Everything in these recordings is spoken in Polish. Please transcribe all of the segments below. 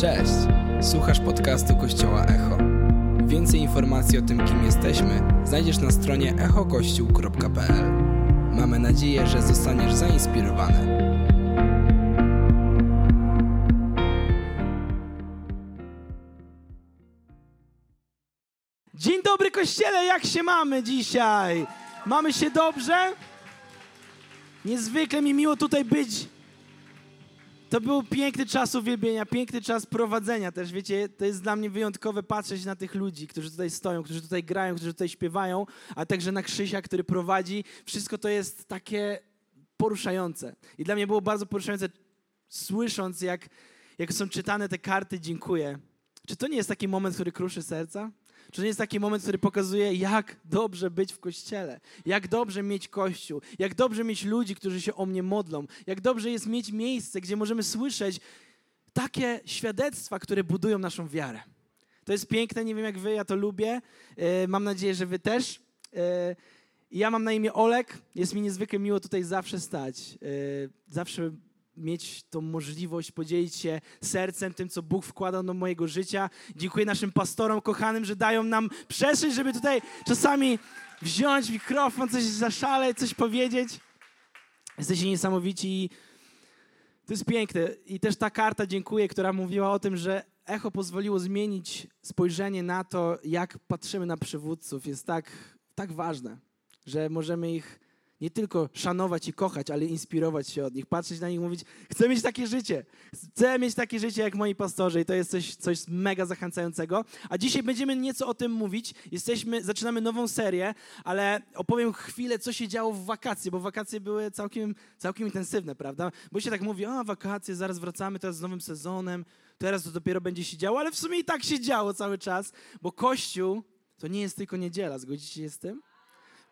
Cześć! Słuchasz podcastu Kościoła Echo. Więcej informacji o tym, kim jesteśmy, znajdziesz na stronie echokościół.pl. Mamy nadzieję, że zostaniesz zainspirowany. Dzień dobry kościele, jak się mamy dzisiaj? Mamy się dobrze? Niezwykle mi miło tutaj być. To był piękny czas uwielbienia, piękny czas prowadzenia też, wiecie, to jest dla mnie wyjątkowe patrzeć na tych ludzi, którzy tutaj stoją, którzy tutaj grają, którzy tutaj śpiewają, a także na Krzysia, który prowadzi. Wszystko to jest takie poruszające. I dla mnie było bardzo poruszające słysząc, jak, jak są czytane te karty dziękuję. Czy to nie jest taki moment, który kruszy serca? Czy to nie jest taki moment, który pokazuje, jak dobrze być w kościele, jak dobrze mieć kościół, jak dobrze mieć ludzi, którzy się o mnie modlą, jak dobrze jest mieć miejsce, gdzie możemy słyszeć takie świadectwa, które budują naszą wiarę. To jest piękne, nie wiem jak wy, ja to lubię. E, mam nadzieję, że wy też. E, ja mam na imię Olek, jest mi niezwykle miło tutaj zawsze stać. E, zawsze mieć tą możliwość podzielić się sercem, tym, co Bóg wkładał do mojego życia. Dziękuję naszym pastorom kochanym, że dają nam przestrzeń, żeby tutaj czasami wziąć mikrofon, coś zaszaleć, coś powiedzieć. Jesteście niesamowici i to jest piękne. I też ta karta, dziękuję, która mówiła o tym, że echo pozwoliło zmienić spojrzenie na to, jak patrzymy na przywódców. Jest tak, tak ważne, że możemy ich nie tylko szanować i kochać, ale inspirować się od nich, patrzeć na nich mówić, chcę mieć takie życie, chcę mieć takie życie jak moi pastorzy i to jest coś, coś mega zachęcającego. A dzisiaj będziemy nieco o tym mówić. Jesteśmy, zaczynamy nową serię, ale opowiem chwilę, co się działo w wakacje, bo wakacje były całkiem, całkiem intensywne, prawda? Bo się tak mówi, a wakacje, zaraz wracamy teraz z nowym sezonem, teraz to dopiero będzie się działo, ale w sumie i tak się działo cały czas, bo Kościół to nie jest tylko niedziela, zgodzicie się z tym?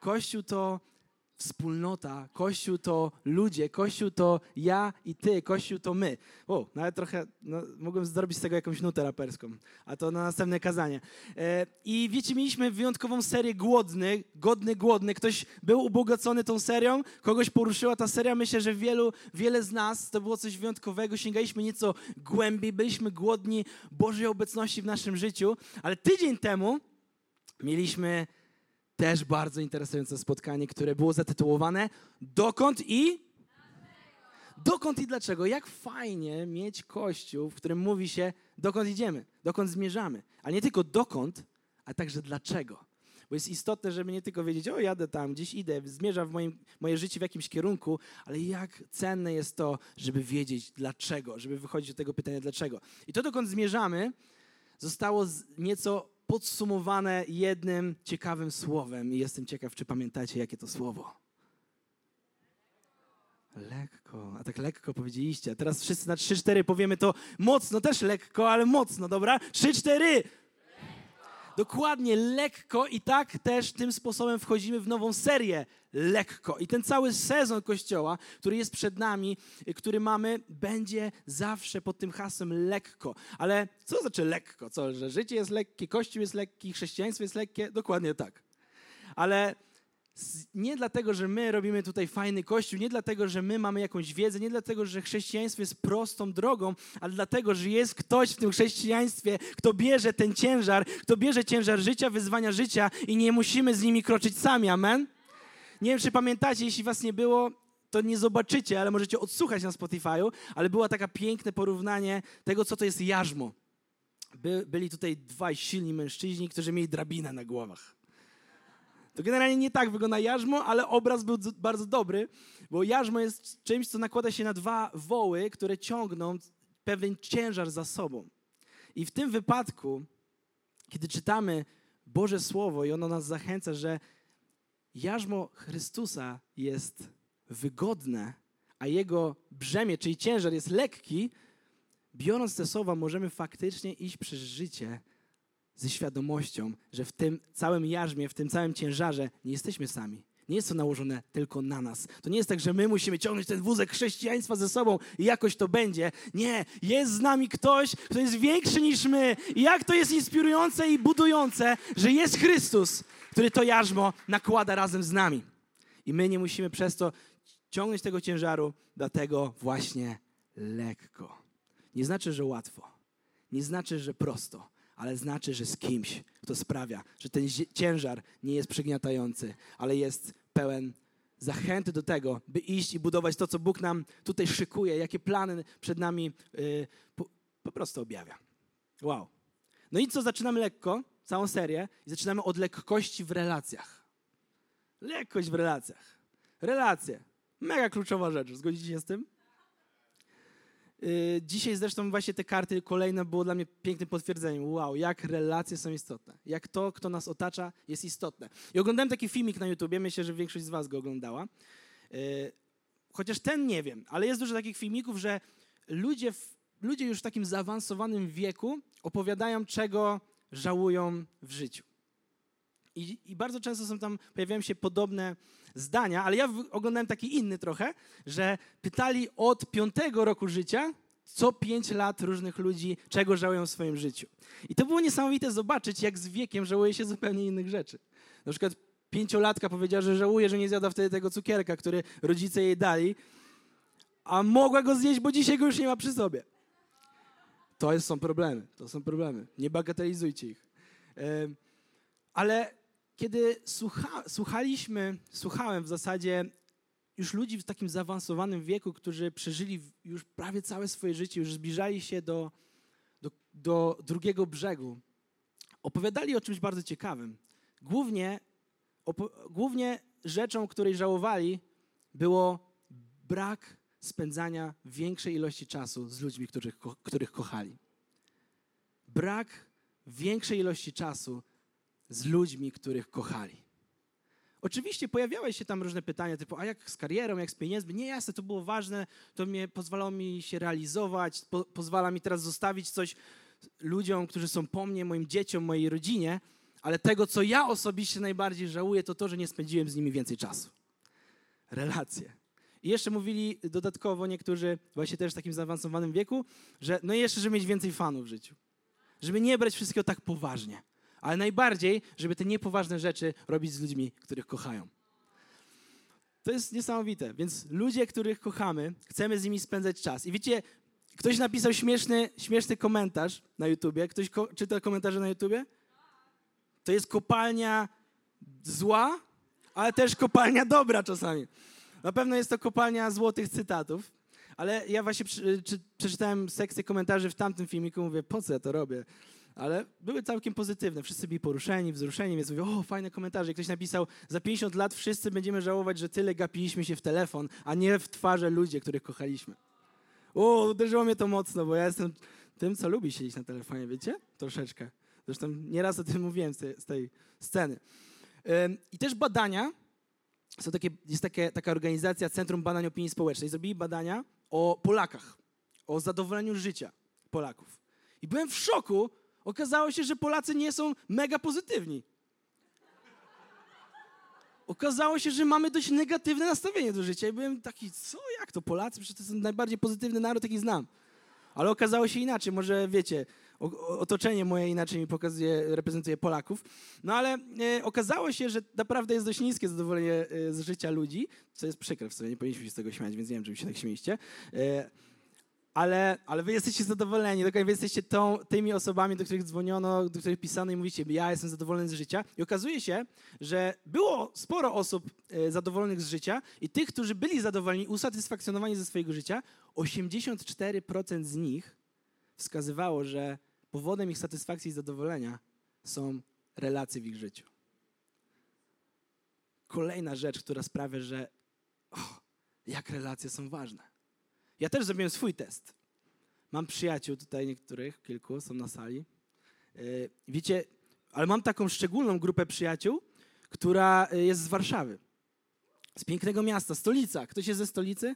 Kościół to wspólnota, Kościół to ludzie, Kościół to ja i ty, Kościół to my. O, nawet trochę, no, mogłem zrobić z tego jakąś nutę raperską, a to na następne kazanie. E, I wiecie, mieliśmy wyjątkową serię Głodny, Godny, Głodny. Ktoś był ubogacony tą serią, kogoś poruszyła ta seria. Myślę, że wielu, wiele z nas to było coś wyjątkowego. Sięgaliśmy nieco głębiej, byliśmy głodni Bożej obecności w naszym życiu, ale tydzień temu mieliśmy też bardzo interesujące spotkanie, które było zatytułowane Dokąd i? Dokąd i dlaczego? Jak fajnie mieć kościół, w którym mówi się, dokąd idziemy, dokąd zmierzamy. Ale nie tylko dokąd, a także dlaczego. Bo jest istotne, żeby nie tylko wiedzieć, o jadę tam, gdzieś idę, zmierzam w moim, moje życie w jakimś kierunku, ale jak cenne jest to, żeby wiedzieć dlaczego, żeby wychodzić do tego pytania dlaczego. I to, dokąd zmierzamy, zostało nieco podsumowane jednym ciekawym słowem. I jestem ciekaw, czy pamiętacie, jakie to słowo. Lekko, a tak lekko powiedzieliście. A teraz wszyscy na 3-4 powiemy to mocno, też lekko, ale mocno, dobra? 3-4! Dokładnie, lekko i tak też tym sposobem wchodzimy w nową serię lekko. I ten cały sezon Kościoła, który jest przed nami, który mamy, będzie zawsze pod tym hasłem lekko. Ale co znaczy lekko? Co, że życie jest lekkie, Kościół jest lekki, chrześcijaństwo jest lekkie? Dokładnie tak. Ale nie dlatego, że my robimy tutaj fajny kościół, nie dlatego, że my mamy jakąś wiedzę, nie dlatego, że chrześcijaństwo jest prostą drogą, ale dlatego, że jest ktoś w tym chrześcijaństwie, kto bierze ten ciężar, kto bierze ciężar życia, wyzwania życia i nie musimy z nimi kroczyć sami. Amen? Nie wiem, czy pamiętacie, jeśli was nie było, to nie zobaczycie, ale możecie odsłuchać na Spotify'u, ale było takie piękne porównanie tego, co to jest jarzmo. By, byli tutaj dwaj silni mężczyźni, którzy mieli drabinę na głowach. To generalnie nie tak wygląda jarzmo, ale obraz był bardzo dobry, bo jarzmo jest czymś, co nakłada się na dwa woły, które ciągną pewien ciężar za sobą. I w tym wypadku, kiedy czytamy Boże Słowo i ono nas zachęca, że jarzmo Chrystusa jest wygodne, a jego brzemię, czyli ciężar jest lekki, biorąc te słowa, możemy faktycznie iść przez życie ze świadomością, że w tym całym jarzmie, w tym całym ciężarze nie jesteśmy sami. Nie jest to nałożone tylko na nas. To nie jest tak, że my musimy ciągnąć ten wózek chrześcijaństwa ze sobą i jakoś to będzie. Nie, jest z nami ktoś, kto jest większy niż my. I jak to jest inspirujące i budujące, że jest Chrystus, który to jarzmo nakłada razem z nami. I my nie musimy przez to ciągnąć tego ciężaru, dlatego właśnie lekko. Nie znaczy, że łatwo. nie znaczy, że prosto, ale znaczy, że z kimś, kto sprawia, że ten ciężar nie jest przygniatający, ale jest pełen zachęty do tego, by iść i budować to, co Bóg nam tutaj szykuje, jakie plany przed nami yy, po, po prostu objawia. Wow. No i co, zaczynamy lekko, całą serię i zaczynamy od lekkości w relacjach. Lekkość w relacjach. Relacje. Mega kluczowa rzecz. Zgodzicie się z tym? Yy, dzisiaj zresztą właśnie te karty kolejne było dla mnie pięknym potwierdzeniem. Wow, jak relacje są istotne. Jak to, kto nas otacza, jest istotne. I oglądałem taki filmik na YouTubie, myślę, że większość z was go oglądała. Yy, chociaż ten nie wiem, ale jest dużo takich filmików, że ludzie, ludzie już w takim zaawansowanym wieku opowiadają, czego żałują w życiu. I, I, bardzo często są tam, pojawiają się podobne zdania, ale ja oglądałem taki inny trochę, że pytali od piątego roku życia, co pięć lat różnych ludzi, czego żałują w swoim życiu. I to było niesamowite zobaczyć, jak z wiekiem żałuje się zupełnie innych rzeczy. Na przykład pięciolatka powiedziała, że żałuje, że nie zjada wtedy tego cukierka, który rodzice jej dali, a mogła go zjeść, bo dzisiaj go już nie ma przy sobie. To są problemy, to są problemy. Nie bagatelizujcie ich. Ale kiedy słucha, słuchaliśmy, słuchałem w zasadzie już ludzi w takim zaawansowanym wieku, którzy przeżyli już prawie całe swoje życie, już zbliżali się do, do, do drugiego brzegu, opowiadali o czymś bardzo ciekawym. Głównie, głównie rzeczą, której żałowali, było brak spędzania większej ilości czasu z ludźmi, których, których kochali. Brak większej ilości czasu z ludźmi, których kochali. Oczywiście pojawiały się tam różne pytania, typu, a jak z karierą, jak z pieniędzmi? Nie, jasne, to było ważne, to mnie pozwalało mi się realizować, po, pozwala mi teraz zostawić coś ludziom, którzy są po mnie, moim dzieciom, mojej rodzinie, ale tego, co ja osobiście najbardziej żałuję, to to, że nie spędziłem z nimi więcej czasu. Relacje. I jeszcze mówili dodatkowo niektórzy, właśnie też w takim zaawansowanym wieku, że no jeszcze, żeby mieć więcej fanów w życiu. Żeby nie brać wszystkiego tak poważnie ale najbardziej, żeby te niepoważne rzeczy robić z ludźmi, których kochają. To jest niesamowite. Więc ludzie, których kochamy, chcemy z nimi spędzać czas. I wiecie, ktoś napisał śmieszny, śmieszny komentarz na YouTubie. Ktoś ko czyta komentarze na YouTubie? To jest kopalnia zła, ale też kopalnia dobra czasami. Na pewno jest to kopalnia złotych cytatów, ale ja właśnie przeczytałem sekcję komentarzy w tamtym filmiku, mówię, po co ja to robię? Ale były całkiem pozytywne. Wszyscy byli poruszeni, wzruszeni, więc mówię, o, fajne komentarze. Ktoś napisał, za 50 lat wszyscy będziemy żałować, że tyle gapiliśmy się w telefon, a nie w twarze ludzi, których kochaliśmy. O, uderzyło mnie to mocno, bo ja jestem tym, co lubi siedzieć na telefonie, wiecie? Troszeczkę. Zresztą nieraz o tym mówiłem z tej, z tej sceny. I też badania, są takie, jest takie, taka organizacja Centrum Badań Opinii Społecznej, zrobili badania o Polakach, o zadowoleniu życia Polaków. I byłem w szoku, Okazało się, że Polacy nie są mega pozytywni. Okazało się, że mamy dość negatywne nastawienie do życia. I byłem taki, co, jak to Polacy? Przecież to jest najbardziej pozytywny naród, jaki znam. Ale okazało się inaczej. Może wiecie, otoczenie moje inaczej mi pokazuje, reprezentuje Polaków. No ale e, okazało się, że naprawdę jest dość niskie zadowolenie e, z życia ludzi, co jest przykre w sobie, nie powinniśmy się z tego śmiać, więc nie wiem, czy się tak śmieliście. E, ale, ale wy jesteście zadowoleni, dokładnie wy jesteście tą, tymi osobami, do których dzwoniono, do których pisano i mówicie, ja jestem zadowolony z życia. I okazuje się, że było sporo osób e, zadowolonych z życia i tych, którzy byli zadowoleni, usatysfakcjonowani ze swojego życia, 84% z nich wskazywało, że powodem ich satysfakcji i zadowolenia są relacje w ich życiu. Kolejna rzecz, która sprawia, że oh, jak relacje są ważne. Ja też zrobiłem swój test. Mam przyjaciół tutaj niektórych, kilku są na sali. E, wiecie, ale mam taką szczególną grupę przyjaciół, która e, jest z Warszawy. Z pięknego miasta, stolica. Ktoś jest ze stolicy?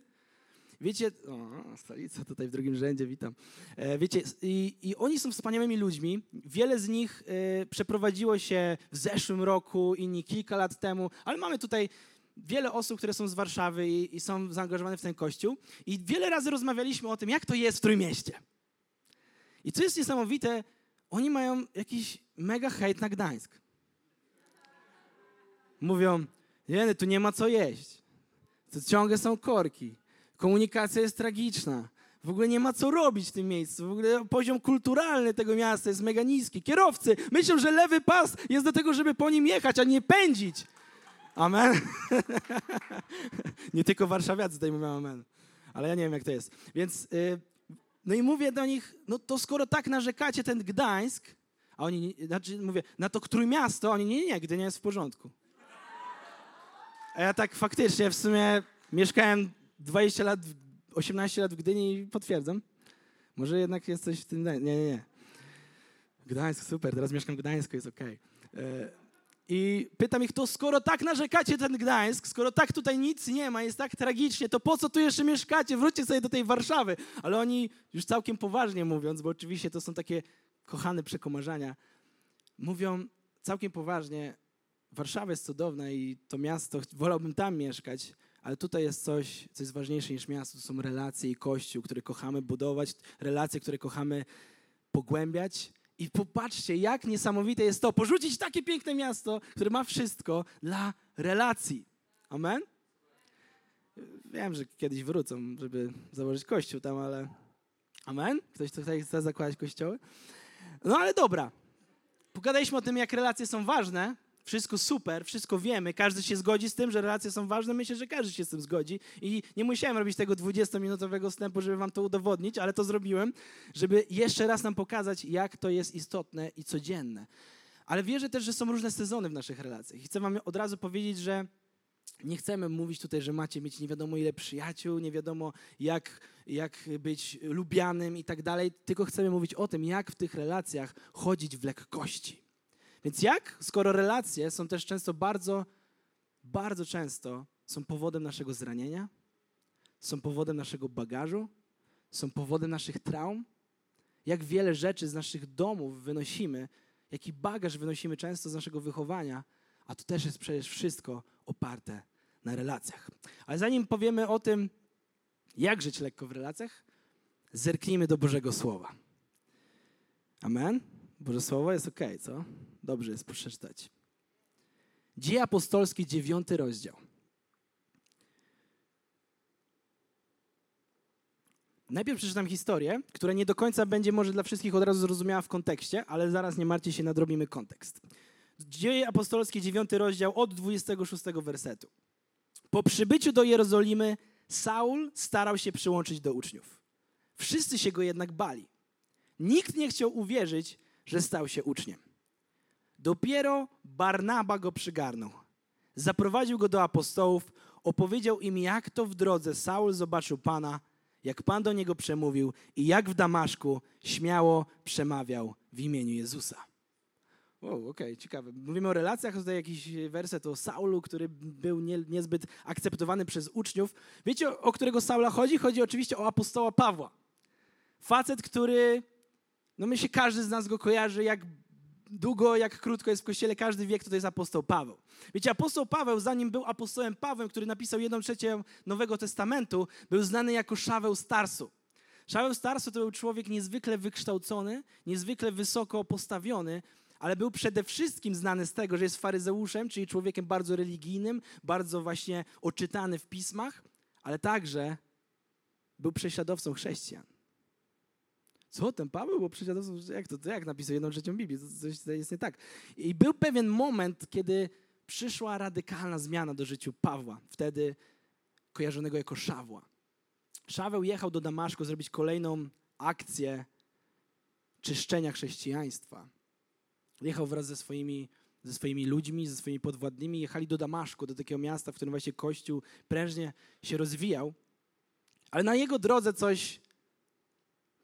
Wiecie, o, stolica tutaj w drugim rzędzie, witam. E, wiecie, i, i, oni są wspaniałymi ludźmi. Wiele z nich przeprowadziło się w zeszłym roku, inni kilka lat temu, ale mamy tutaj wiele osób, które są z Warszawy i, i, są zaangażowane w ten kościół. I wiele razy rozmawialiśmy o tym, jak to jest w Trójmieście. I co jest niesamowite, oni mają jakiś mega hejt na Gdańsk. Mówią, jeny, tu nie ma co jeść. To ciągle są korki. Komunikacja jest tragiczna. W ogóle nie ma co robić w tym miejscu. W ogóle poziom kulturalny tego miasta jest mega niski. Kierowcy myślą, że lewy pas jest do tego, żeby po nim jechać, a nie pędzić. Amen. nie tylko warszawiacy tutaj mówią amen. Ale ja nie wiem, jak to jest. Więc, yy, no i mówię do nich, no to skoro tak narzekacie ten Gdańsk, a oni, znaczy mówię, na to które miasto, oni, nie, nie, Gdynia jest w porządku. A ja tak faktycznie w sumie mieszkałem 20 lat, 18 lat w Gdyni i potwierdzam. Może jednak jest coś w tym, nie, nie, nie. Gdańsk, super, teraz mieszkam w Gdańsku, jest okej. Okay. I pytam ich, to skoro tak narzekacie ten Gdańsk, skoro tak tutaj nic nie ma, jest tak tragicznie, to po co tu jeszcze mieszkacie? Wróćcie sobie do tej Warszawy. Ale oni już całkiem poważnie mówiąc, bo oczywiście to są takie kochane przekomarzania, mówią całkiem poważnie, Warszawa jest cudowna i to miasto, wolałbym tam mieszkać, ale tutaj jest coś, co jest ważniejsze niż miasto. To są relacje i kościół, które kochamy budować, relacje, które kochamy pogłębiać. I popatrzcie, jak niesamowite jest to, porzucić takie piękne miasto, które ma wszystko dla relacji. Amen? Wiem, że kiedyś wrócą, żeby założyć kościół tam, ale... Amen? Ktoś tutaj chce zakładać kościoły? No ale dobra. Pogadaliśmy o tym, jak relacje są ważne, wszystko super, wszystko wiemy, każdy się zgodzi z tym, że relacje są ważne. Myślę, że każdy się z tym zgodzi. I nie musiałem robić tego 20-minutowego wstępu, żeby wam to udowodnić, ale to zrobiłem, żeby jeszcze raz nam pokazać, jak to jest istotne i codzienne. Ale wierzę też, że są różne sezony w naszych relacjach. I chcę wam od razu powiedzieć, że nie chcemy mówić tutaj, że macie mieć nie wiadomo ile przyjaciół, nie wiadomo jak, jak być lubianym i tak dalej, tylko chcemy mówić o tym, jak w tych relacjach chodzić w lekkości. Więc jak, skoro relacje są też często bardzo, bardzo często są powodem naszego zranienia, są powodem naszego bagażu, są powodem naszych traum, jak wiele rzeczy z naszych domów wynosimy, jaki bagaż wynosimy często z naszego wychowania, a to też jest przecież wszystko oparte na relacjach. Ale zanim powiemy o tym, jak żyć lekko w relacjach, zerknijmy do Bożego Słowa. Amen? Boże Słowo jest ok, co? Dobrze jest przeczytać. Dzieje apostolskie, dziewiąty rozdział. Najpierw przeczytam historię, która nie do końca będzie może dla wszystkich od razu zrozumiała w kontekście, ale zaraz nie martwcie się, nadrobimy kontekst. Dzieje apostolskie, dziewiąty rozdział od 26 wersetu. Po przybyciu do Jerozolimy Saul starał się przyłączyć do uczniów. Wszyscy się go jednak bali. Nikt nie chciał uwierzyć, że stał się uczniem. Dopiero Barnaba go przygarnął. Zaprowadził go do apostołów, opowiedział im, jak to w drodze Saul zobaczył Pana, jak Pan do niego przemówił i jak w Damaszku śmiało przemawiał w imieniu Jezusa. Wow, okej, okay, ciekawe. Mówimy o relacjach, tutaj jakiś werset o Saulu, który był nie, niezbyt akceptowany przez uczniów. Wiecie, o, o którego Saula chodzi? Chodzi oczywiście o apostoła Pawła. Facet, który, no myślę, każdy z nas go kojarzy, jak długo, jak krótko jest w kościele, każdy wie, kto to jest apostoł Paweł. Wiecie, apostoł Paweł, zanim był apostołem Pawłem, który napisał jedną trzecią Nowego Testamentu, był znany jako Szaweł Starsu. Szaweł Starsu to był człowiek niezwykle wykształcony, niezwykle wysoko postawiony, ale był przede wszystkim znany z tego, że jest faryzeuszem, czyli człowiekiem bardzo religijnym, bardzo właśnie oczytany w pismach, ale także był prześladowcą chrześcijan. Co, ten Paweł był prześladowcą? Jak to, to jak napisał jedną trzecią Biblię? To coś jest nie tak. I był pewien moment, kiedy przyszła radykalna zmiana do życia Pawła, wtedy kojarzonego jako Szawła. Szaweł jechał do Damaszku zrobić kolejną akcję czyszczenia chrześcijaństwa. Jechał wraz ze swoimi, ze swoimi ludźmi, ze swoimi podwładnymi, jechali do Damaszku, do takiego miasta, w którym właśnie Kościół prężnie się rozwijał. Ale na jego drodze coś,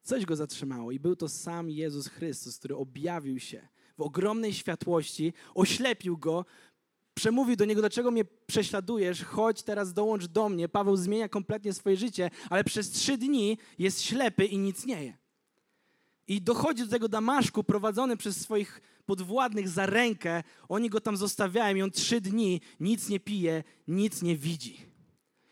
coś go zatrzymało i był to sam Jezus Chrystus, który objawił się w ogromnej światłości, oślepił go, przemówił do niego, dlaczego mnie prześladujesz, chodź teraz dołącz do mnie. Paweł zmienia kompletnie swoje życie, ale przez trzy dni jest ślepy i nic nie je. I dochodzi do tego Damaszku, prowadzony przez swoich podwładnych za rękę. Oni go tam zostawiają i on trzy dni nic nie pije, nic nie widzi.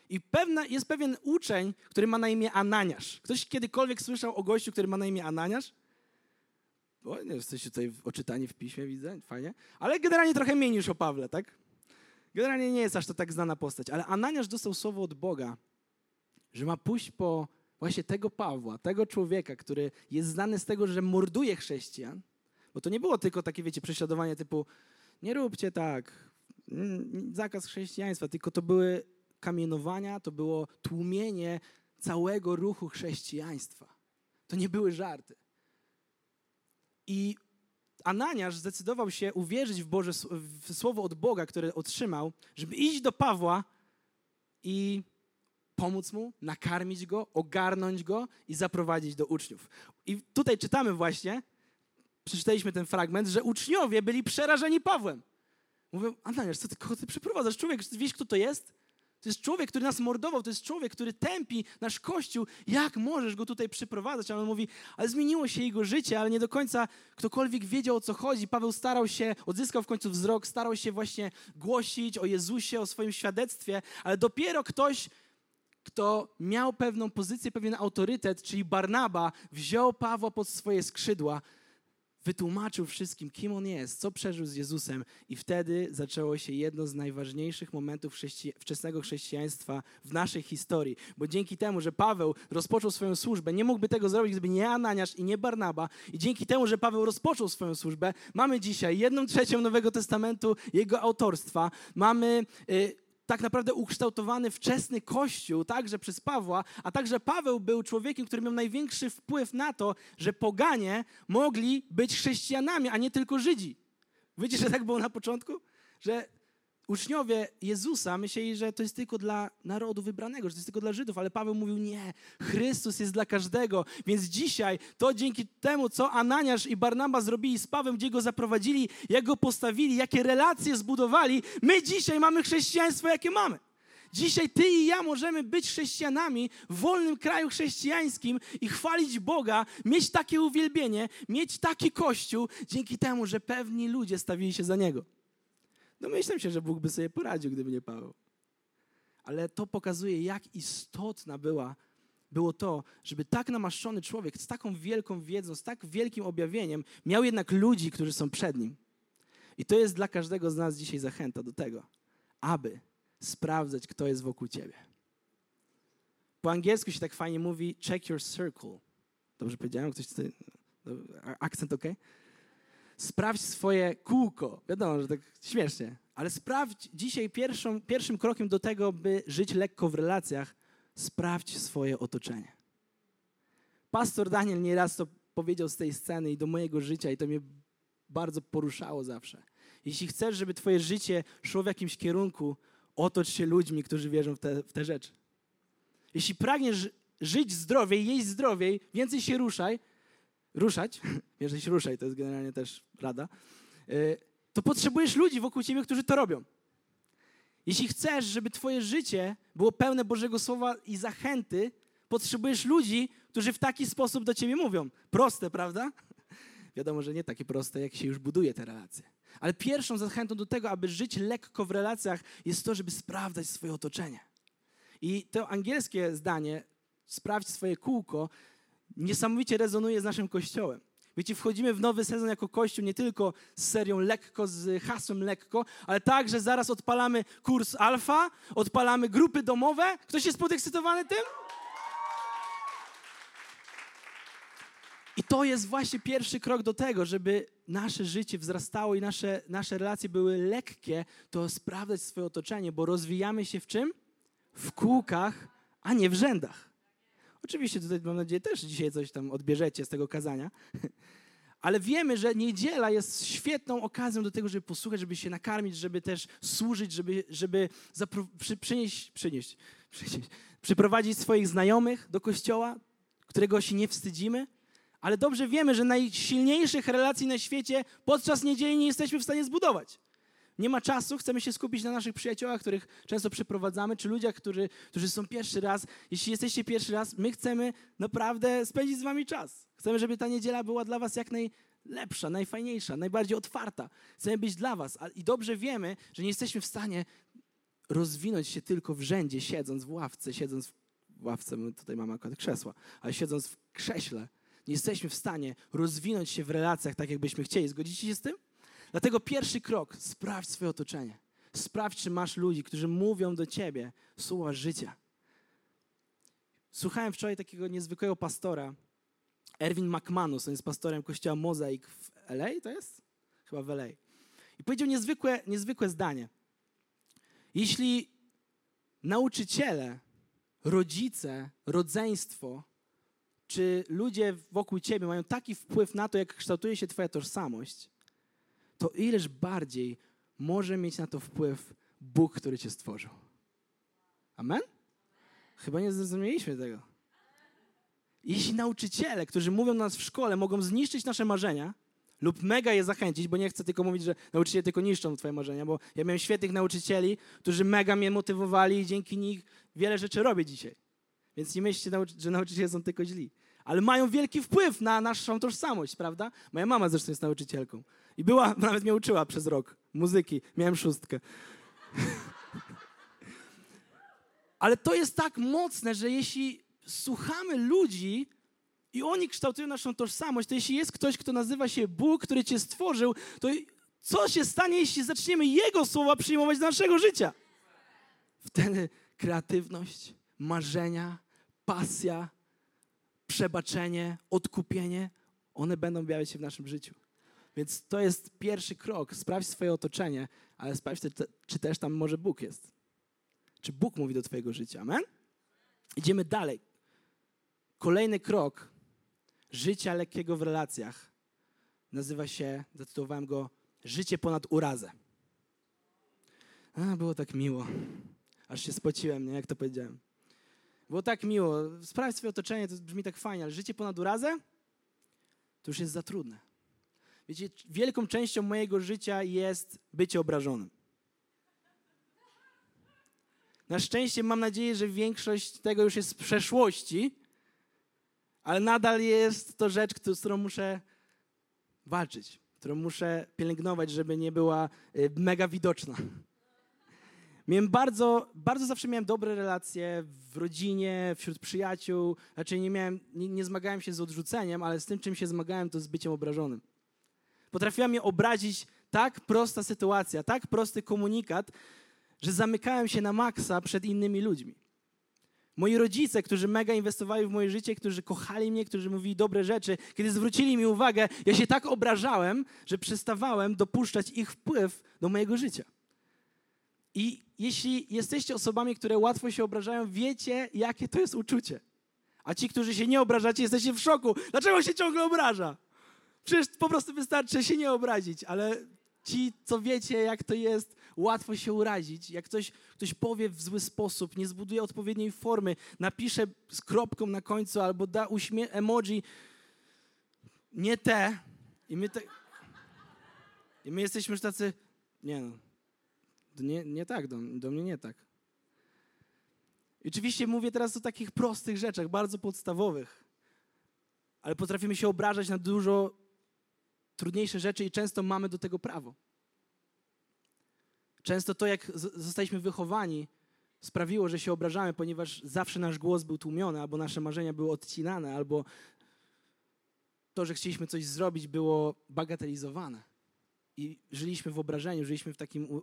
I pewna, jest pewien uczeń, który ma na imię Ananiasz. Ktoś kiedykolwiek słyszał o gościu, który ma na imię Ananiasz? O, nie jesteście tutaj oczytani w piśmie, widzę, fajnie. Ale generalnie trochę mniej niż o Pawle, tak? Generalnie nie jest aż to tak znana postać. Ale Ananiasz dostał słowo od Boga, że ma pójść po właśnie tego Pawła, tego człowieka, który jest znany z tego, że morduje chrześcijan, bo to nie było tylko takie, wiecie, prześladowanie typu nie róbcie tak, mm, zakaz chrześcijaństwa, tylko to były kamienowania, to było tłumienie całego ruchu chrześcijaństwa. To nie były żarty. I Ananiasz zdecydował się uwierzyć w, Boże, w słowo od Boga, które otrzymał, żeby iść do Pawła i pomóc mu, nakarmić go, ogarnąć go i zaprowadzić do uczniów. I tutaj czytamy właśnie, przeczytaliśmy ten fragment, że uczniowie byli przerażeni Pawłem. Mówią, Ananiasz, co ty, kogo ty przeprowadzasz? Człowiek, wiesz, kto to jest? To jest człowiek, który nas mordował, to jest człowiek, który tępi nasz kościół. Jak możesz go tutaj przyprowadzać? A on mówi, ale zmieniło się jego życie, ale nie do końca ktokolwiek wiedział o co chodzi. Paweł starał się, odzyskał w końcu wzrok, starał się właśnie głosić o Jezusie, o swoim świadectwie, ale dopiero ktoś, kto miał pewną pozycję, pewien autorytet, czyli Barnaba, wziął Pawła pod swoje skrzydła wytłumaczył wszystkim, kim on jest, co przeżył z Jezusem, i wtedy zaczęło się jedno z najważniejszych momentów chrześci wczesnego chrześcijaństwa w naszej historii. Bo dzięki temu, że Paweł rozpoczął swoją służbę, nie mógłby tego zrobić, gdyby nie Ananiasz i nie Barnaba, i dzięki temu, że Paweł rozpoczął swoją służbę, mamy dzisiaj jedną trzecią Nowego Testamentu, jego autorstwa, mamy. Yy, tak naprawdę ukształtowany wczesny Kościół, także przez Pawła, a także Paweł był człowiekiem, który miał największy wpływ na to, że poganie mogli być chrześcijanami, a nie tylko Żydzi. Wiecie, że tak było na początku? Że uczniowie Jezusa myśleli, że to jest tylko dla narodu wybranego, że to jest tylko dla Żydów, ale Paweł mówił nie, Chrystus jest dla każdego. Więc dzisiaj to dzięki temu, co Ananiasz i Barnaba zrobili z Pawłem, gdzie go zaprowadzili, jak go postawili, jakie relacje zbudowali, my dzisiaj mamy chrześcijaństwo, jakie mamy. Dzisiaj ty i ja możemy być chrześcijanami w wolnym kraju chrześcijańskim i chwalić Boga, mieć takie uwielbienie, mieć taki kościół, dzięki temu, że pewni ludzie stawili się za Niego. Domyślam się, że Bóg by sobie poradził, gdyby nie Paweł. Ale to pokazuje, jak istotna była, było to, żeby tak namaszczony człowiek z taką wielką wiedzą, z tak wielkim objawieniem miał jednak ludzi, którzy są przed nim. I to jest dla każdego z nas dzisiaj zachęta do tego, aby sprawdzać, kto jest wokół ciebie. Po angielsku się tak fajnie mówi check your circle. Dobrze powiedziałem? Ktoś tutaj... Akcent ok? Sprawdź swoje kółko. Wiadomo, że tak śmiesznie, ale sprawdź dzisiaj pierwszą, pierwszym krokiem do tego, by żyć lekko w relacjach, sprawdź swoje otoczenie. Pastor Daniel nieraz to powiedział z tej sceny i do mojego życia i to mnie bardzo poruszało zawsze. Jeśli chcesz, żeby twoje życie szło w jakimś kierunku, otocz się ludźmi, którzy wierzą w te, w te rzeczy. Jeśli pragniesz żyć zdrowiej, jeść zdrowiej, więcej się ruszaj, ruszać, że się ruszaj, to jest generalnie też rada, y, to potrzebujesz ludzi wokół ciebie, którzy to robią. Jeśli chcesz, żeby twoje życie było pełne Bożego Słowa i zachęty, potrzebujesz ludzi, którzy w taki sposób do ciebie mówią. Proste, prawda? Wiadomo, że nie takie proste, jak się już buduje te relacje. Ale pierwszą zachętą do tego, aby żyć lekko w relacjach, jest to, żeby sprawdzać swoje otoczenie. I to angielskie zdanie, sprawdź swoje kółko, niesamowicie rezonuje z naszym kościołem. Wiecie, wchodzimy w nowy sezon jako Kościół nie tylko z serią lekko, z hasłem lekko, ale także zaraz odpalamy kurs alfa, odpalamy grupy domowe. Ktoś jest podekscytowany tym? I to jest właśnie pierwszy krok do tego, żeby nasze życie wzrastało i nasze, nasze relacje były lekkie, to sprawdzać swoje otoczenie, bo rozwijamy się w czym? W kółkach, a nie w rzędach. Oczywiście tutaj mam nadzieję też dzisiaj coś tam odbierzecie z tego kazania. Ale wiemy, że niedziela jest świetną okazją do tego, żeby posłuchać, żeby się nakarmić, żeby też służyć, żeby, żeby przy, przynieść, przynieść, przynieść, przyprowadzić swoich znajomych do kościoła, którego się nie wstydzimy. Ale dobrze wiemy, że najsilniejszych relacji na świecie podczas niedzieli nie jesteśmy w stanie zbudować nie ma czasu, chcemy się skupić na naszych przyjaciołach, których często przeprowadzamy, czy ludziach, którzy, którzy są pierwszy raz. Jeśli jesteście pierwszy raz, my chcemy naprawdę spędzić z wami czas. Chcemy, żeby ta niedziela była dla was jak najlepsza, najfajniejsza, najbardziej otwarta. Chcemy być dla was. I dobrze wiemy, że nie jesteśmy w stanie rozwinąć się tylko w rzędzie, siedząc w ławce, siedząc w ławce, tutaj mamy akurat krzesła, ale siedząc w krześle. Nie jesteśmy w stanie rozwinąć się w relacjach tak, jakbyśmy chcieli. Zgodzicie się z tym? Dlatego pierwszy krok, sprawdź swoje otoczenie. Sprawdź, czy masz ludzi, którzy mówią do ciebie słowa życia. Słuchałem wczoraj takiego niezwykłego pastora, Erwin McManus, on jest pastorem kościoła Mozaik w LA, to jest? Chyba w LA. I powiedział niezwykłe, niezwykłe zdanie. Jeśli nauczyciele, rodzice, rodzeństwo czy ludzie wokół ciebie mają taki wpływ na to, jak kształtuje się twoja tożsamość, to ileż bardziej może mieć na to wpływ Bóg, który cię stworzył. Amen? Chyba nie zrozumieliśmy tego. Jeśli nauczyciele, którzy mówią do nas w szkole, mogą zniszczyć nasze marzenia lub mega je zachęcić, bo nie chcę tylko mówić, że nauczyciele tylko niszczą twoje marzenia, bo ja miałem świetnych nauczycieli, którzy mega mnie motywowali i dzięki nich wiele rzeczy robię dzisiaj. Więc nie myślcie, że nauczyciele są tylko źli. Ale mają wielki wpływ na naszą tożsamość, prawda? Moja mama zresztą jest nauczycielką. I była, nawet mnie uczyła przez rok muzyki. Miałem szóstkę. Ale to jest tak mocne, że jeśli słuchamy ludzi i oni kształtują naszą tożsamość, to jeśli jest ktoś, kto nazywa się Bóg, który cię stworzył, to co się stanie, jeśli zaczniemy Jego słowa przyjmować do naszego życia? Wtedy kreatywność, marzenia, pasja, przebaczenie, odkupienie, one będą objawiać się w naszym życiu. Więc to jest pierwszy krok. Sprawdź swoje otoczenie, ale sprawdź, czy też tam może Bóg jest. Czy Bóg mówi do Twojego życia. Amen? Idziemy dalej. Kolejny krok życia lekkiego w relacjach nazywa się, zatytułowałem go, Życie ponad urazę. A, było tak miło. Aż się spociłem, nie, jak to powiedziałem. Było tak miło. Sprawdź swoje otoczenie, to brzmi tak fajnie, ale życie ponad urazę to już jest za trudne. Wiecie, wielką częścią mojego życia jest bycie obrażonym. Na szczęście mam nadzieję, że większość tego już jest z przeszłości, ale nadal jest to rzecz, z którą muszę walczyć, którą muszę pielęgnować, żeby nie była y, mega widoczna. Miałem bardzo, bardzo zawsze miałem dobre relacje w rodzinie, wśród przyjaciół. Znaczy nie, miałem, nie, nie zmagałem się z odrzuceniem, ale z tym, czym się zmagałem, to z byciem obrażonym. Potrafiła mnie obrazić tak prosta sytuacja, tak prosty komunikat, że zamykałem się na maksa przed innymi ludźmi. Moi rodzice, którzy mega inwestowali w moje życie, którzy kochali mnie, którzy mówili dobre rzeczy, kiedy zwrócili mi uwagę, ja się tak obrażałem, że przestawałem dopuszczać ich wpływ do mojego życia. I jeśli jesteście osobami, które łatwo się obrażają, wiecie, jakie to jest uczucie. A ci, którzy się nie obrażacie, jesteście w szoku. Dlaczego się ciągle obraża? Przecież po prostu wystarczy się nie obrazić, ale ci, co wiecie, jak to jest, łatwo się urazić. Jak ktoś, ktoś powie w zły sposób, nie zbuduje odpowiedniej formy, napisze z kropką na końcu albo da uśmie emoji nie te i my, te, i my jesteśmy już tacy, nie no, nie, nie tak, do, do mnie nie tak. I oczywiście mówię teraz o takich prostych rzeczach, bardzo podstawowych, ale potrafimy się obrażać na dużo trudniejsze rzeczy i często mamy do tego prawo. Często to, jak zostaliśmy wychowani, sprawiło, że się obrażamy, ponieważ zawsze nasz głos był tłumiony, albo nasze marzenia były odcinane, albo to, że chcieliśmy coś zrobić, było bagatelizowane. I żyliśmy w obrażeniu, żyliśmy w takim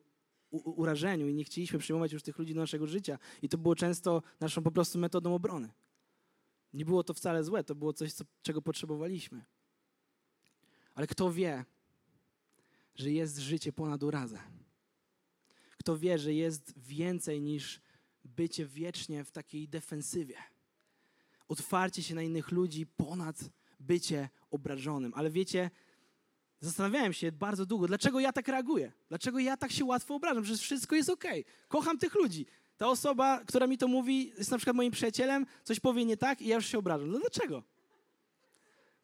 urażeniu i nie chcieliśmy przyjmować już tych ludzi do naszego życia. I to było często naszą po prostu metodą obrony. Nie było to wcale złe, to było coś, co, czego potrzebowaliśmy. Ale kto wie, że jest życie ponad urazę? Kto wie, że jest więcej niż bycie wiecznie w takiej defensywie? Otwarcie się na innych ludzi ponad bycie obrażonym. Ale wiecie, zastanawiałem się bardzo długo, dlaczego ja tak reaguję? Dlaczego ja tak się łatwo obrażam? Przecież wszystko jest ok. Kocham tych ludzi. Ta osoba, która mi to mówi, jest na przykład moim przyjacielem, coś powie nie tak i ja już się obrażam. No dlaczego?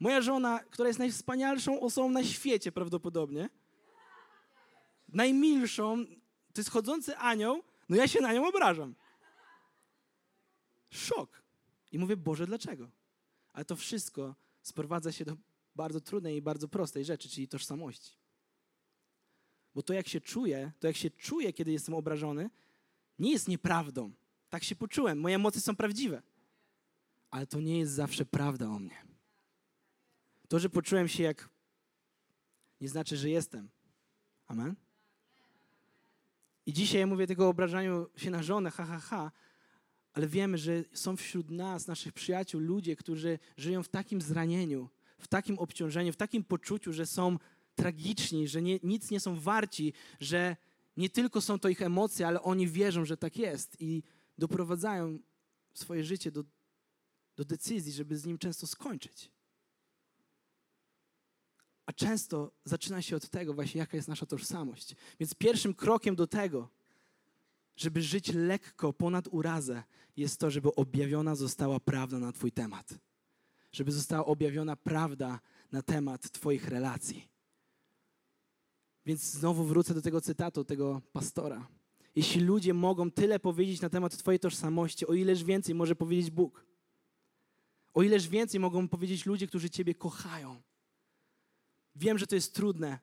Moja żona, która jest najwspanialszą osobą na świecie prawdopodobnie, najmilszą, to jest chodzący anioł, no ja się na nią obrażam. Szok. I mówię, Boże, dlaczego? Ale to wszystko sprowadza się do bardzo trudnej i bardzo prostej rzeczy, czyli tożsamości. Bo to, jak się czuję, to jak się czuję, kiedy jestem obrażony, nie jest nieprawdą. Tak się poczułem. Moje emocje są prawdziwe. Ale to nie jest zawsze prawda o mnie. To, że poczułem się jak, nie znaczy, że jestem. Amen? I dzisiaj ja mówię tylko o obrażaniu się na żonę, ha, ha, ha, Ale wiemy, że są wśród nas, naszych przyjaciół, ludzie, którzy żyją w takim zranieniu, w takim obciążeniu, w takim poczuciu, że są tragiczni, że nie, nic nie są warci, że nie tylko są to ich emocje, ale oni wierzą, że tak jest i doprowadzają swoje życie do, do decyzji, żeby z nim często skończyć. A często zaczyna się od tego właśnie, jaka jest nasza tożsamość. Więc pierwszym krokiem do tego, żeby żyć lekko ponad urazę, jest to, żeby objawiona została prawda na Twój temat. Żeby została objawiona prawda na temat Twoich relacji. Więc znowu wrócę do tego cytatu, tego pastora. Jeśli ludzie mogą tyle powiedzieć na temat Twojej tożsamości, o ileż więcej może powiedzieć Bóg. O ileż więcej mogą powiedzieć ludzie, którzy Ciebie kochają. Wiem, że to jest trudne.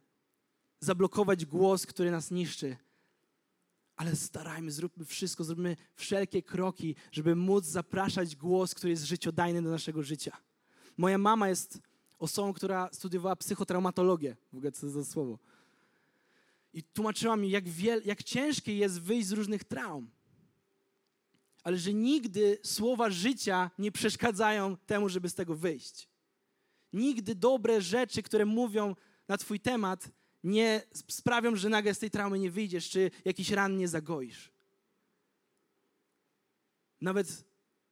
Zablokować głos, który nas niszczy. Ale starajmy, zróbmy wszystko, zróbmy wszelkie kroki, żeby móc zapraszać głos, który jest życiodajny do naszego życia. Moja mama jest osobą, która studiowała psychotraumatologię. W ogóle co za słowo. I tłumaczyła mi, jak, wiel, jak ciężkie jest wyjść z różnych traum. Ale że nigdy słowa życia nie przeszkadzają temu, żeby z tego wyjść. Nigdy dobre rzeczy, które mówią na Twój temat, nie sprawią, że nagle z tej traumy nie wyjdziesz, czy jakiś ran nie zagoisz. Nawet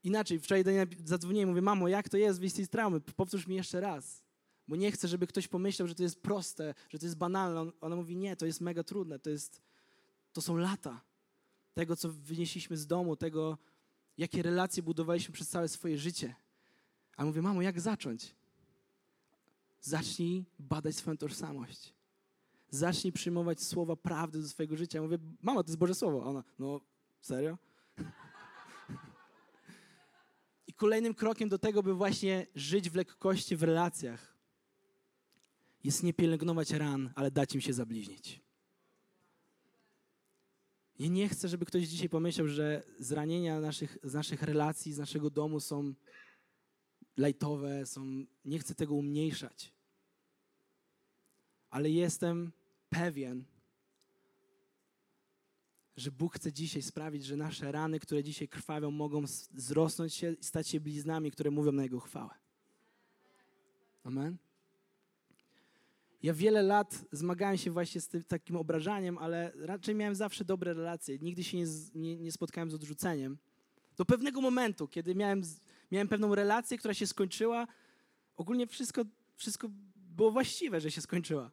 inaczej, wczoraj do niej zadzwoniłem, mówię, mamo, jak to jest wyjść z tej traumy? Powtórz mi jeszcze raz. Bo nie chcę, żeby ktoś pomyślał, że to jest proste, że to jest banalne. Ona mówi, nie, to jest mega trudne, to, jest, to są lata tego, co wynieśliśmy z domu, tego, jakie relacje budowaliśmy przez całe swoje życie. A mówię, mamo, jak zacząć? Zacznij badać swoją tożsamość. Zacznij przyjmować słowa prawdy do swojego życia. Ja mówię, mama, to jest Boże Słowo. Ona, no, serio? I kolejnym krokiem do tego, by właśnie żyć w lekkości w relacjach, jest nie pielęgnować ran, ale dać im się zabliźnić. Ja nie chcę, żeby ktoś dzisiaj pomyślał, że zranienia naszych, z naszych relacji, z naszego domu są lajtowe, są, nie chcę tego umniejszać. Ale jestem pewien, że Bóg chce dzisiaj sprawić, że nasze rany, które dzisiaj krwawią, mogą zrosnąć się i stać się bliznami, które mówią na Jego chwałę. Amen. Ja wiele lat zmagałem się właśnie z tym, takim obrażaniem, ale raczej miałem zawsze dobre relacje. Nigdy się nie, nie, nie spotkałem z odrzuceniem. Do pewnego momentu, kiedy miałem, miałem pewną relację, która się skończyła, ogólnie wszystko, wszystko było właściwe, że się skończyła.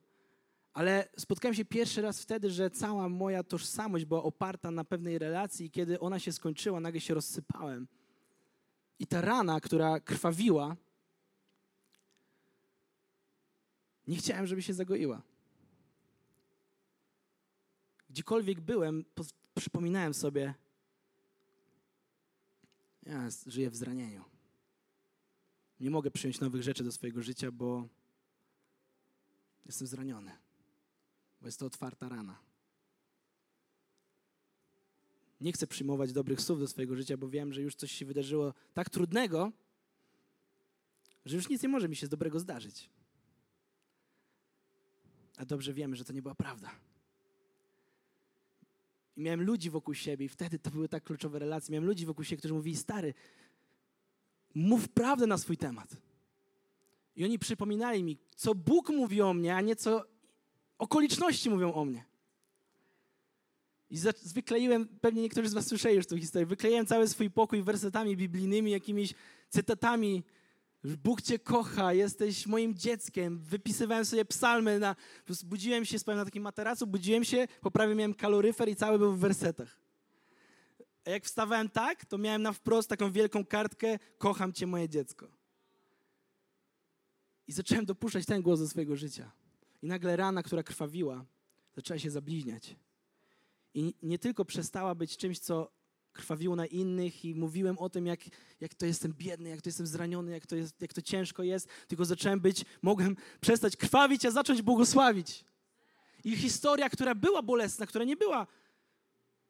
Ale spotkałem się pierwszy raz wtedy, że cała moja tożsamość była oparta na pewnej relacji i kiedy ona się skończyła, nagle się rozsypałem. I ta rana, która krwawiła, nie chciałem, żeby się zagoiła. Gdziekolwiek byłem, przypominałem sobie, ja żyję w zranieniu. Nie mogę przyjąć nowych rzeczy do swojego życia, bo jestem zraniony bo jest to otwarta rana. Nie chcę przyjmować dobrych słów do swojego życia, bo wiem, że już coś się wydarzyło tak trudnego, że już nic nie może mi się z dobrego zdarzyć. A dobrze wiemy, że to nie była prawda. I miałem ludzi wokół siebie, i wtedy to były tak kluczowe relacje. Miałem ludzi wokół siebie, którzy mówili: Stary, mów prawdę na swój temat. I oni przypominali mi, co Bóg mówi o mnie, a nie co okoliczności mówią o mnie. I wykleiłem, pewnie niektórzy z was słyszeli już tę historię, wykleiłem cały swój pokój wersetami biblijnymi, jakimiś cytatami. Bóg cię kocha, jesteś moim dzieckiem. Wypisywałem sobie psalmy, na, budziłem się, spałem na takim materacu, budziłem się, po prawie miałem kaloryfer i cały był w wersetach. A jak wstawałem tak, to miałem na wprost taką wielką kartkę, kocham cię moje dziecko. I zacząłem dopuszczać ten głos do swojego życia. I nagle rana, która krwawiła, zaczęła się zabliźniać. I nie tylko przestała być czymś, co krwawiło na innych i mówiłem o tym, jak, jak to jestem biedny, jak to jestem zraniony, jak to, jest, jak to ciężko jest, tylko zacząłem być, mogłem przestać krwawić, a zacząć błogosławić. I historia, która była bolesna, która nie była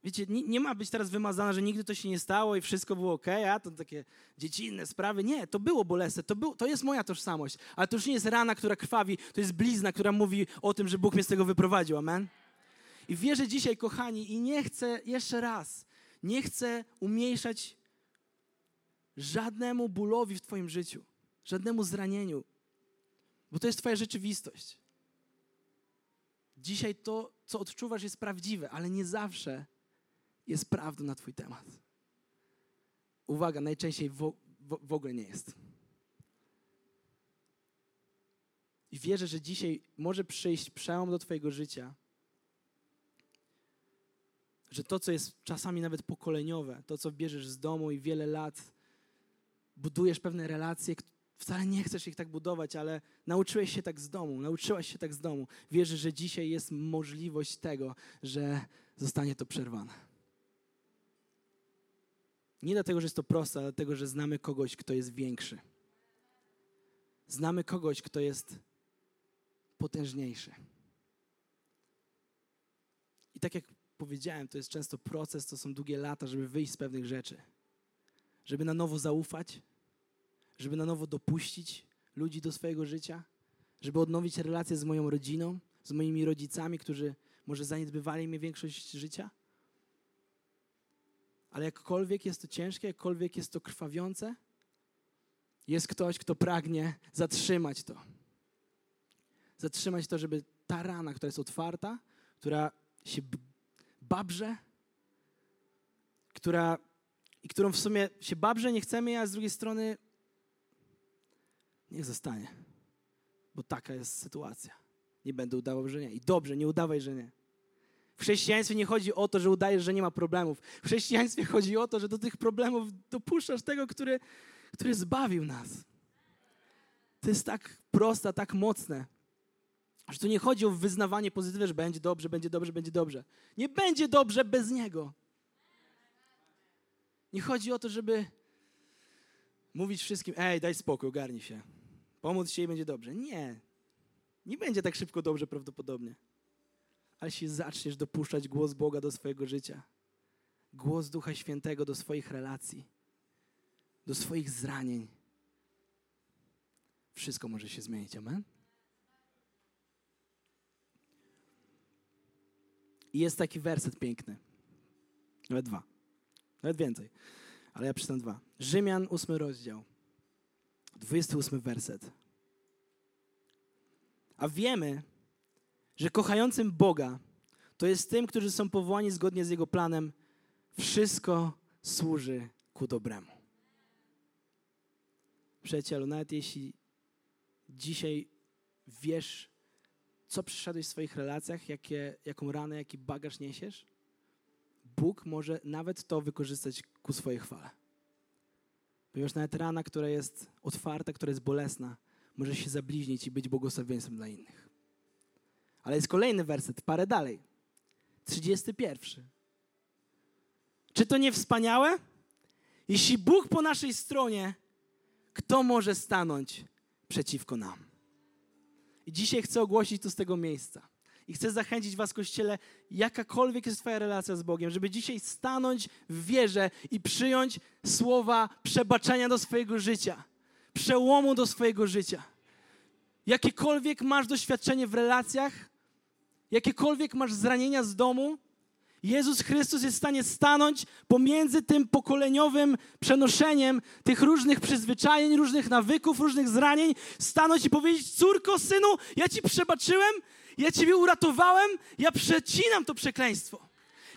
Wiecie, nie, nie, ma być teraz wymazana, że nigdy to się nie stało i wszystko było ok, a to takie dziecinne sprawy. Nie, to było bolesne, to, był, to jest moja tożsamość. Ale to już nie jest rana, która krwawi, to jest blizna, która mówi o tym, że Bóg mnie z tego wyprowadził. Amen? I wierzę dzisiaj, kochani, i nie chcę jeszcze raz, nie chcę umniejszać żadnemu bólowi w Twoim życiu, żadnemu zranieniu, bo to jest Twoja rzeczywistość. Dzisiaj to, co odczuwasz, jest prawdziwe, ale nie zawsze jest prawdą na Twój temat. Uwaga, najczęściej w, w, w ogóle nie jest. I wierzę, że dzisiaj może przyjść przełom do Twojego życia, że to, co jest czasami nawet pokoleniowe, to, co bierzesz z domu i wiele lat budujesz pewne relacje, wcale nie chcesz ich tak budować, ale nauczyłeś się tak z domu, nauczyłaś się tak z domu. Wierzę, że dzisiaj jest możliwość tego, że zostanie to przerwane. Nie dlatego, że jest to proste, ale dlatego, że znamy kogoś, kto jest większy. Znamy kogoś, kto jest potężniejszy. I tak jak powiedziałem, to jest często proces, to są długie lata, żeby wyjść z pewnych rzeczy. Żeby na nowo zaufać, żeby na nowo dopuścić ludzi do swojego życia, żeby odnowić relacje z moją rodziną, z moimi rodzicami, którzy może zaniedbywali mnie większość życia. Ale jakkolwiek jest to ciężkie, jakkolwiek jest to krwawiące, jest ktoś, kto pragnie zatrzymać to. Zatrzymać to, żeby ta rana, która jest otwarta, która się babrze, która, i którą w sumie się babrze, nie chcemy, a z drugiej strony niech zostanie, bo taka jest sytuacja. Nie będę udawał, że nie. I dobrze, nie udawaj, że nie. W chrześcijaństwie nie chodzi o to, że udajesz, że nie ma problemów. W chrześcijaństwie chodzi o to, że do tych problemów dopuszczasz tego, który, który zbawił nas. To jest tak proste, tak mocne. Że tu nie chodzi o wyznawanie pozytywne, że będzie dobrze, będzie dobrze, będzie dobrze. Nie będzie dobrze bez Niego. Nie chodzi o to, żeby mówić wszystkim, ej, daj spokój, ogarnij się. Pomóc się i będzie dobrze. Nie. Nie będzie tak szybko dobrze prawdopodobnie. Ale jeśli zaczniesz dopuszczać głos Boga do swojego życia, głos Ducha Świętego do swoich relacji, do swoich zranień, wszystko może się zmienić. Amen? I jest taki werset piękny. Nawet dwa. Nawet więcej. Ale ja przeczytam dwa. Rzymian, ósmy rozdział. 28 werset. A wiemy, że kochającym Boga, to jest tym, którzy są powołani zgodnie z Jego planem, wszystko służy ku dobremu. Przyjacielu, nawet jeśli dzisiaj wiesz, co przeszedłeś w swoich relacjach, jakie, jaką ranę, jaki bagaż niesiesz, Bóg może nawet to wykorzystać ku swojej chwale. Ponieważ nawet rana, która jest otwarta, która jest bolesna, może się zabliźnić i być błogosławieństwem dla innych. Ale jest kolejny werset, parę dalej. 31. Czy to nie wspaniałe? Jeśli Bóg po naszej stronie, kto może stanąć przeciwko nam? I dzisiaj chcę ogłosić to z tego miejsca. I chcę zachęcić Was, Kościele, jakakolwiek jest Twoja relacja z Bogiem, żeby dzisiaj stanąć w wierze i przyjąć słowa przebaczenia do swojego życia, przełomu do swojego życia. Jakiekolwiek masz doświadczenie w relacjach, jakiekolwiek masz zranienia z domu, Jezus Chrystus jest w stanie stanąć pomiędzy tym pokoleniowym przenoszeniem tych różnych przyzwyczajeń, różnych nawyków, różnych zranień, stanąć i powiedzieć: Córko, synu, ja ci przebaczyłem, ja ciebie uratowałem, ja przecinam to przekleństwo.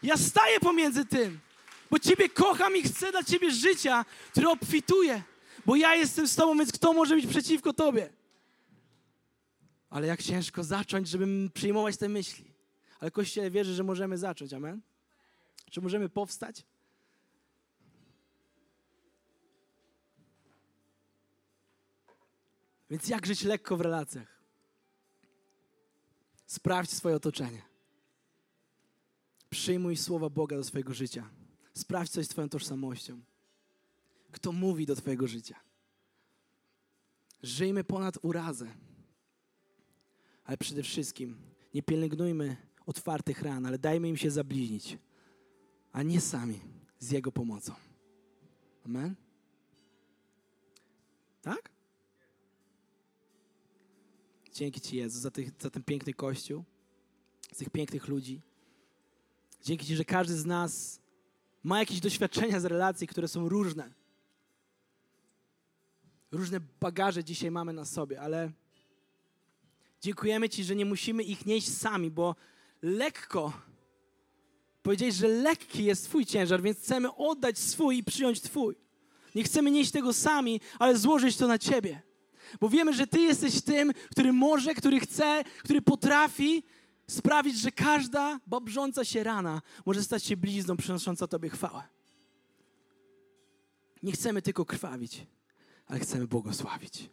Ja staję pomiędzy tym, bo ciebie kocham i chcę dla ciebie życia, które obfituje, bo ja jestem z tobą, więc kto może być przeciwko tobie? Ale jak ciężko zacząć, żeby przyjmować te myśli. Ale Kościele wierzy, że możemy zacząć, amen? Czy możemy powstać? Więc jak żyć lekko w relacjach? Sprawdź swoje otoczenie. Przyjmuj słowa Boga do swojego życia. Sprawdź coś z Twoją tożsamością. Kto mówi do Twojego życia? Żyjmy ponad urazę. Ale przede wszystkim nie pielęgnujmy otwartych ran, ale dajmy im się zabliźnić, a nie sami z Jego pomocą. Amen? Tak? Dzięki Ci, Jezu, za, tych, za ten piękny kościół, za tych pięknych ludzi. Dzięki Ci, że każdy z nas ma jakieś doświadczenia z relacji, które są różne. różne bagaże dzisiaj mamy na sobie, ale dziękujemy Ci, że nie musimy ich nieść sami, bo lekko, powiedziałeś, że lekki jest Twój ciężar, więc chcemy oddać swój i przyjąć Twój. Nie chcemy nieść tego sami, ale złożyć to na Ciebie. Bo wiemy, że Ty jesteś tym, który może, który chce, który potrafi sprawić, że każda babrząca się rana może stać się blizną przynosząca Tobie chwałę. Nie chcemy tylko krwawić, ale chcemy błogosławić.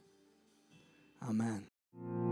Amen.